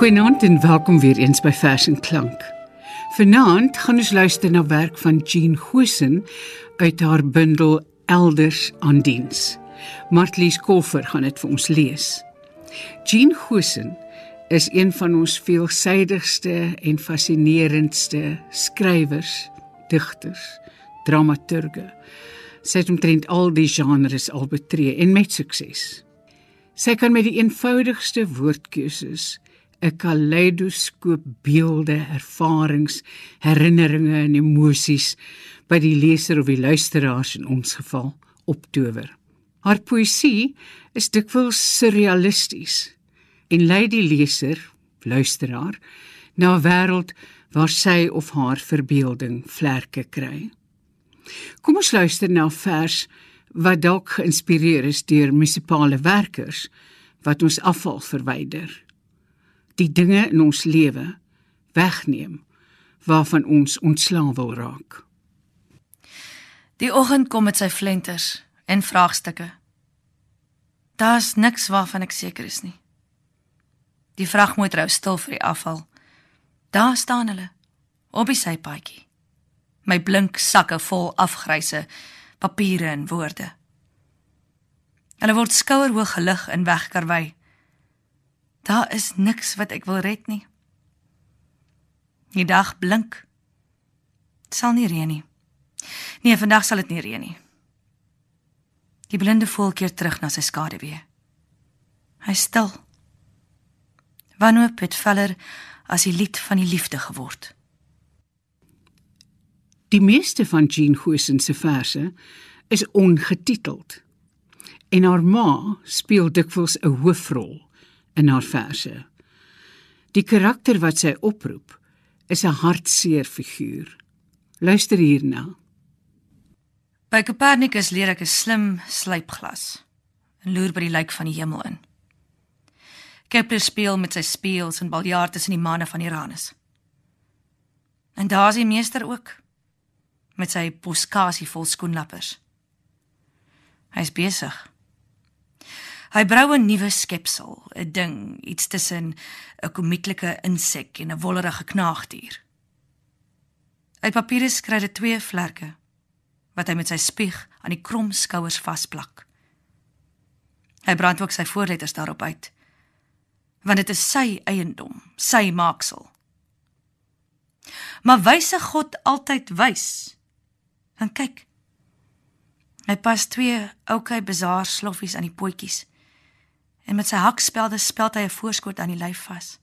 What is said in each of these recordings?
Goeienaand en welkom weer eens by Vers en Klank. Vanaand gaan ons luister na werk van Jean Gosen uit haar bundel Elders aan diens. Martlies Koffer gaan dit vir ons lees. Jean Gosen is een van ons veelsidigste en fascinerendste skrywers, digters, dramaturge. Sy het omtrent al die genres al betree en met sukses. Sy kan met die eenvoudigste woordkeuses 'n kaleidoskoop beelde, ervarings, herinneringe en emosies by die leser of die luisteraars in ons geval optower. Haar poësie is dikwels surrealisties en lei die leser, luisteraar, na 'n wêreld waar sy of haar verbeelding vlerke kry. Kom ons luister na 'n vers wat dalk geïnspireer is deur munisipale werkers wat ons afval verwyder die dinge in ons lewe wegneem waarvan ons ontslaaw wil raak. Die oggend kom met sy flenters en vraagstukke. Daar's niks waarvan ek seker is nie. Die vragmotor hou stil vir die afval. Daar staan hulle op die sypaadjie. My blink sakke vol afgryse papiere en woorde. Hulle word skouerhoog gelig en wegkarwei. Daar is niks wat ek wil red nie. Die dag blink. Dit sal nie reën nie. Nee, vandag sal dit nie reën nie. Die blinde voel keer terug na sy skaduwee. Hy stil. Wanneer het Feller as die lied van die liefde geword? Die meeste van Jean Gosen se verse is ongetiteld. En haar ma speel dikwels 'n hoofrol in haar verse. Die karakter wat sy oproep is 'n hartseer figuur. Luister hierna. By Copernicus leer ek 'n slim slypglas en loer by die lyk van die hemel in. Kepler speel met sy speels en biljart tussen die manne van Uranus. En daar is die meester ook met sy poskasie vol skoenlappers. Hy's besig Hy brou 'n nuwe skepsel, 'n ding, iets tussen 'n komieklike insek en 'n wollerige knaagdier. Uit papier skryf hy twee vlerke wat hy met sy spieg aan die krom skouers vasplak. Hy brand ook sy voorletters daarop uit. Want dit is sy eiendom, sy maaksel. Maar wyse God altyd wys. En kyk. Hy pas twee oukei bazaar sloffies aan die potjies en met sy hakspelde speld hy 'n voorskot aan die lyf vas.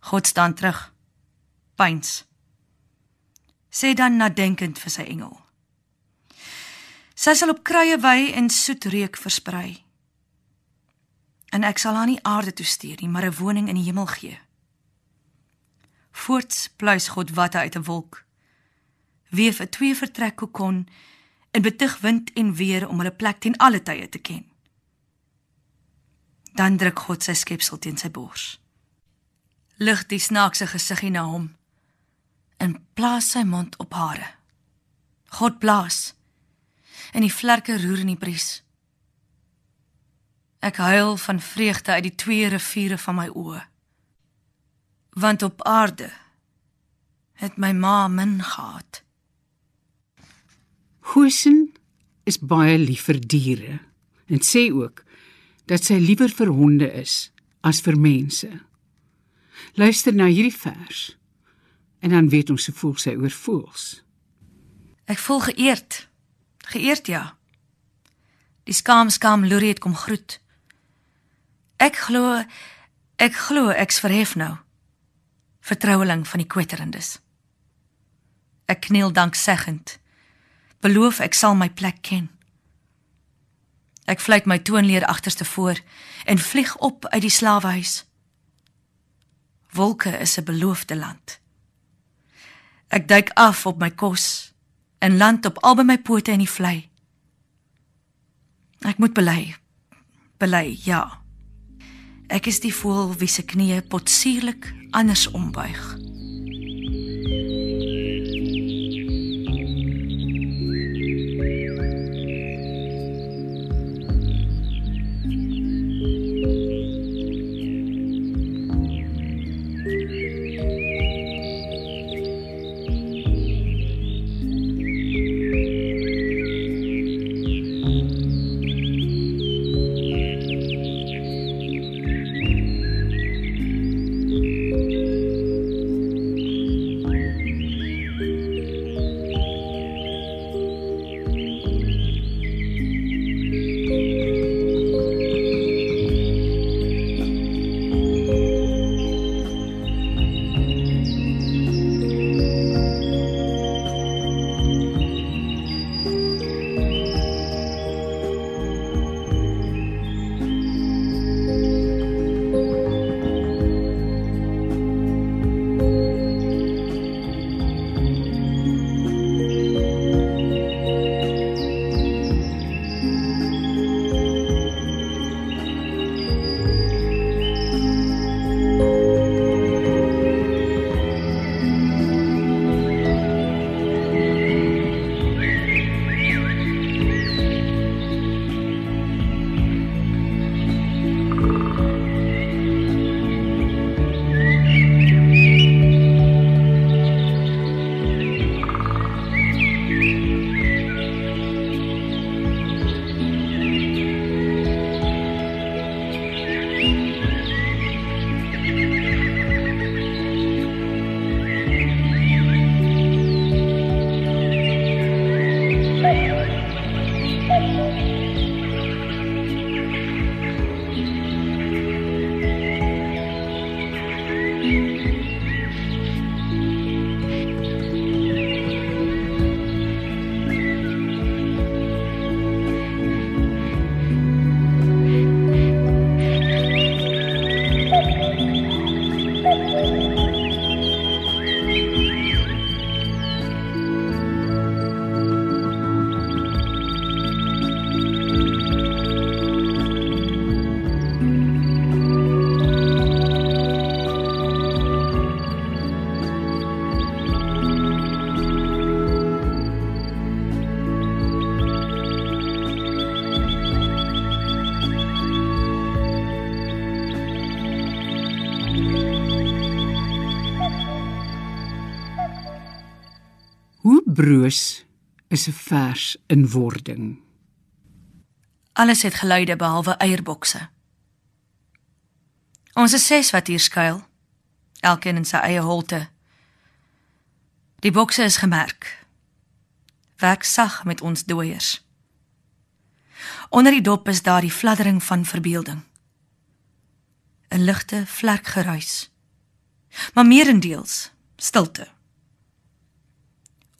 God staan terug. Pyns. Sê dan nadenkend vir sy engel. Sy sal op kruie wy en soet reuk versprei. En ek sal haar nie aarde toe stuur nie, maar 'n woning in die hemel gee. Voorts pluis God watte uit 'n wolk. Weef 'n twee vertrek kokon en betug wind en weer om hulle plek ten alle tye te ken. Dan druk God sy skepsel teen sy bors. Lig die snaakse gesiggie na hom en plaas sy mond op hare. God blaas en die vlerke roer in die bries. Ek huil van vreugde uit die twee riviere van my oë. Want op aarde het my ma min gehad. Huisen is baie lief vir diere en sê ook dat sy liewer vir honde is as vir mense. Luister na hierdie vers en dan weet ons hoe voel sy oor voels. Ek voel geëerd. Geëerd ja. Die skaam skaam Lurie het kom groet. Ek glo ek glo ek's verhef nou. Vertroueling van die kwetterendes. Ek kniel dankseggend. Beloof ek sal my plek ken. Ek vlieg my toonleer agterste voor en vlieg op uit die slawehuis. Wolke is 'n beloofde land. Ek duik af op my kos en land op albei my pote in die vlei. Ek moet bely. Bely, ja. Ek is die voël wie se knieë potsierlik anders ombuig. Broos is 'n vers in wording. Alles het geluide behalwe eierbokse. Ons is ses wat hier skuil, elkeen in sy eie holte. Die bokse is gemerk. Werk sag met ons dooiers. Onder die dop is daar die fladdering van verbeelding. 'n Ligte vlekgeruis. Maar meerendeels stilte.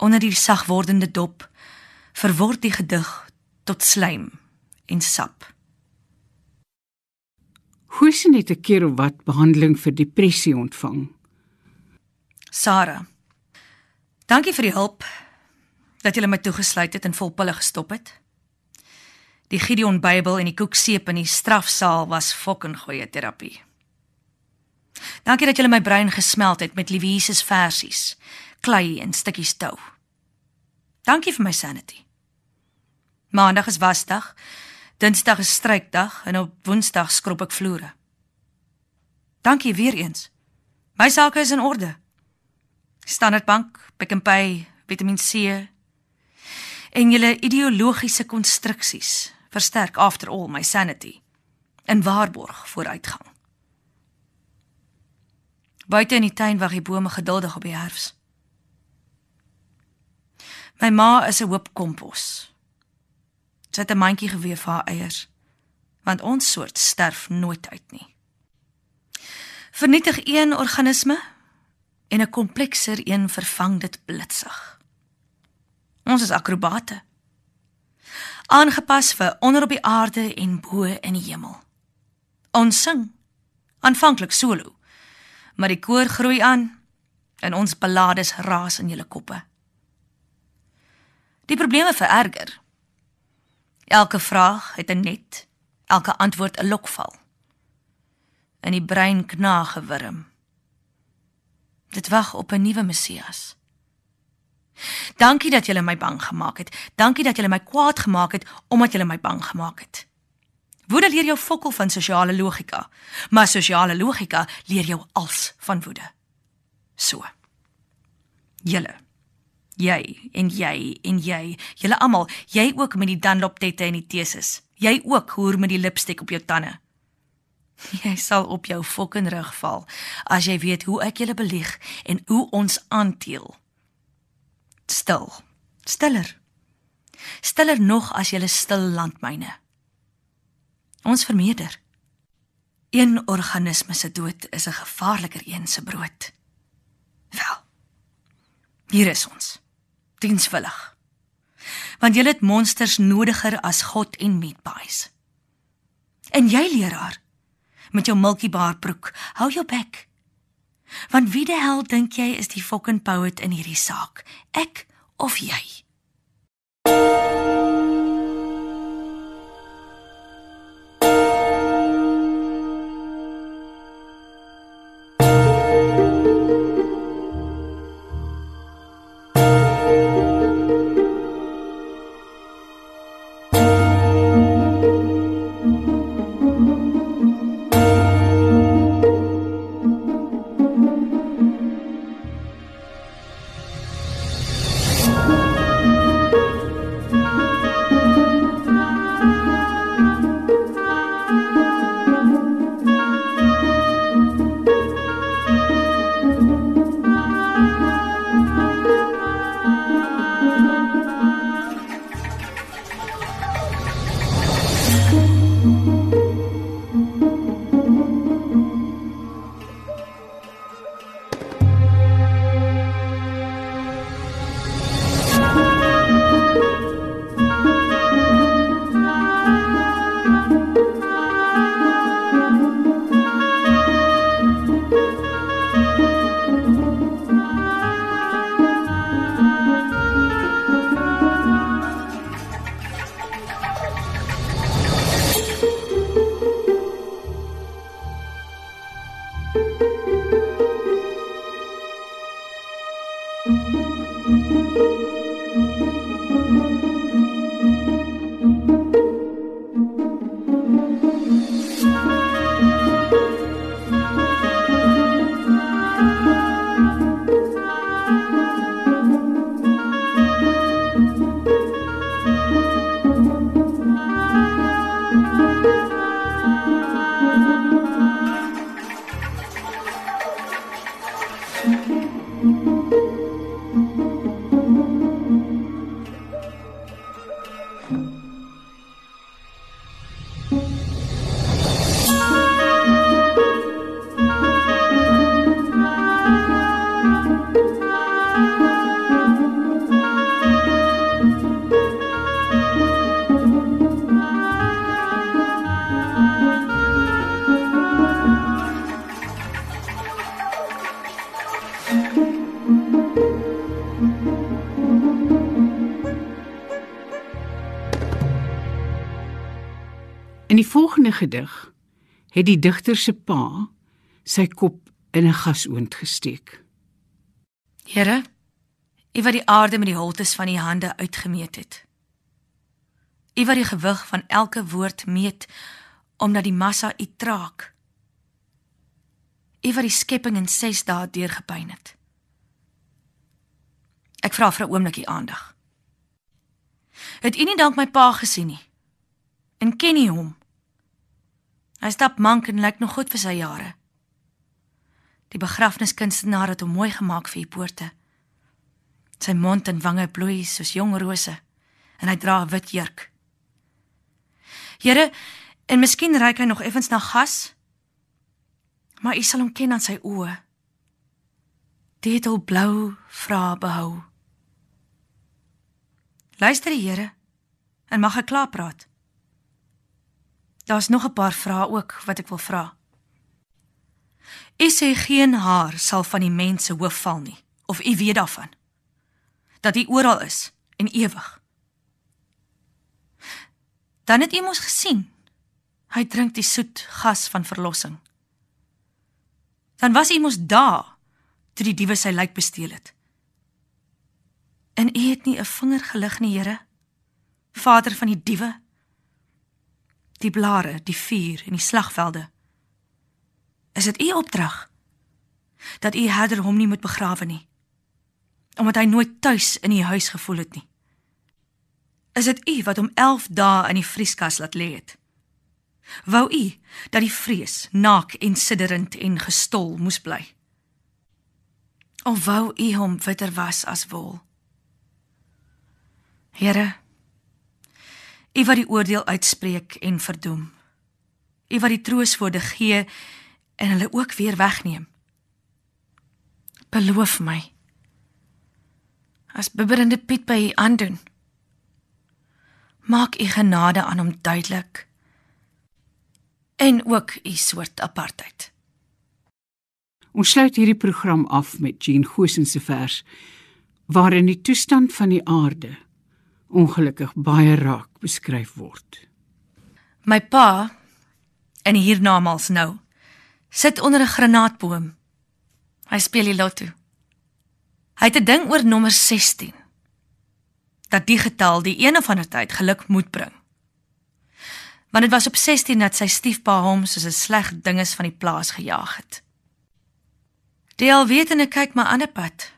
Onder die sagwordende dop verword die gedig tot slaim en sap. Hoesin het 'n keer of wat behandeling vir depressie ontvang. Sarah. Dankie vir die hulp dat jy my toegesluit het en volpille gestop het. Die Gideon Bybel en die koekseep in die strafsaal was fucking goeie terapie. Dankie dat jy my brein gesmeld het met Louise se versies, klei en stukkies tou. Dankie vir my sanity. Maandag is wasdag Dinsdag is strykdag en op Woensdag skrob ek vloere. Dankie weer eens. My sake is in orde. Standard Bank, Pick n Pay, Vitamiin C en julle ideologiese konstruksies versterk after all my sanity en waarborg vooruitgang. Buite in die tuin wag die bome geduldig op die herfs. My ma is 'n hoop kompos. Sy het 'n mandjie gewewe vir haar eiers, want ons soort sterf nooit uit nie. Vernietig een organisme en 'n komplekser een vervang dit blitsig. Ons is akrobate. Aangepas vir onder op die aarde en bo in die hemel. Ons sing aanvanklik solo, maar die koor groei aan en ons ballades raas in julle koppe. Die probleme vererger Elke vraag het 'n net, elke antwoord 'n lokval. In die brein knaag gewurm. Dit wag op 'n nuwe Messias. Dankie dat julle my bang gemaak het. Dankie dat julle my kwaad gemaak het omdat julle my bang gemaak het. Woede leer jou fokkel van sosiale logika, maar sosiale logika leer jou als van woede. So. Julle Jy en jy en jy, julle almal, jy ook met die Dunlop tette en die teses. Jy ook hoor met die lipstik op jou tande. Jy sal op jou fucking rug val as jy weet hoe ek julle belieg en hoe ons aanteel. Stil. Stiller. Stiller nog as julle stil landmyne. Ons vermeerder. Een organisme se dood is 'n gevaarliker een se brood. Wel. Hier is ons dienswillig. Want jy het monsters nodiger as God en meatpies. En jy leraar met jou Milky Bar broek, hou jou bek. Want wie die hel dink jy is die fucking poet in hierdie saak? Ek of jy? In die volgende gedig het die digter se pa sy kop in 'n gasoond gesteek. Here, U wat die aarde met die holtes van U hande uitgemeet het. U wat die gewig van elke woord meet omdat die massa U traak. U wat die skepping in 6 dae deurgepyn het. Ek vra vir 'n oomblik U aandag. Het U nie dalk my pa gesien nie? En ken U hom? Hy stap mank en lyk nog goed vir sy jare. Die begrafniskunstenaar het hom mooi gemaak vir U poorte. Sy mond en wange bloei soos jong rose en hy dra 'n wit jurk. Here, en miskien ryk hy nog effens na gas, maar u sal hom ken aan sy oë. Dit het al blou vra behou. Luister die Here en mag ek klaar praat. Daar's nog 'n paar vrae ook wat ek wil vra. Is hy geen haar sal van die mense hoof val nie of u weet daarvan? Dat hy oral is en ewig. Dan het u mos gesien. Hy drink die soet gas van verlossing. Dan was u mos daar toe die diewe sy lijk besteel het. En u het nie 'n vinger gelig nie, Here. Vader van die diewe. Die blare, die vuur en die slagvelde. Is dit u opdrag dat u herder hom nie moet begrawe nie? Omdat hy nooit tuis in die huis gevoel het nie. Is dit u wat hom 11 dae in die vrieskas laat lê het? Wou u dat die vrees naak en sidderend en gestol moes bly? Of wou u hom witter was as wol? Here, U wat die oordeel uitspreek en verdoem. U wat die troostwoorde gee en hulle ook weer wegneem. Beloof my. As bibberende Piet by U aandoen, maak U genade aan hom duidelik en ook U soort apartheid. Ons sluit hierdie program af met Jean Gosen se vers waarin die toestand van die aarde ongelukkig baie raak beskryf word. My pa en hiernamaals nou sit onder 'n granaatboom. Hy speel die lotto. Hy het 'n ding oor nommer 16. Dat die getal die een of ander tyd geluk moet bring. Want dit was op 16 dat sy stiefpa hom soos 'n sleg dinges van die plaas gejaag het. Die alwetende kyk maar aan 'n pad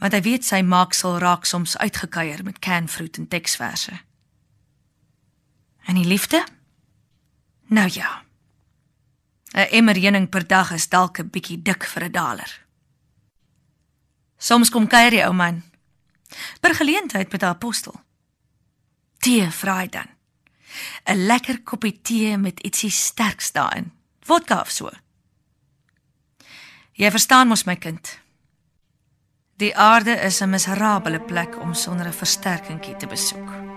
want hy weet sy maak sal raak soms uitgekuier met canfruit en teksverse. En die liefde? Nou ja. 'n Emmer heuning per dag is dalk 'n bietjie dik vir 'n daler. Soms kom kuier die ou man per geleentheid met 'n apostel. Tee vra hy dan. 'n Lekker koppie tee met ietsie sterks daarin. Vodka of so. Jy verstaan mos my kind. Die aarde is 'n miserabele plek om sonder 'n versterkingkie te besoek.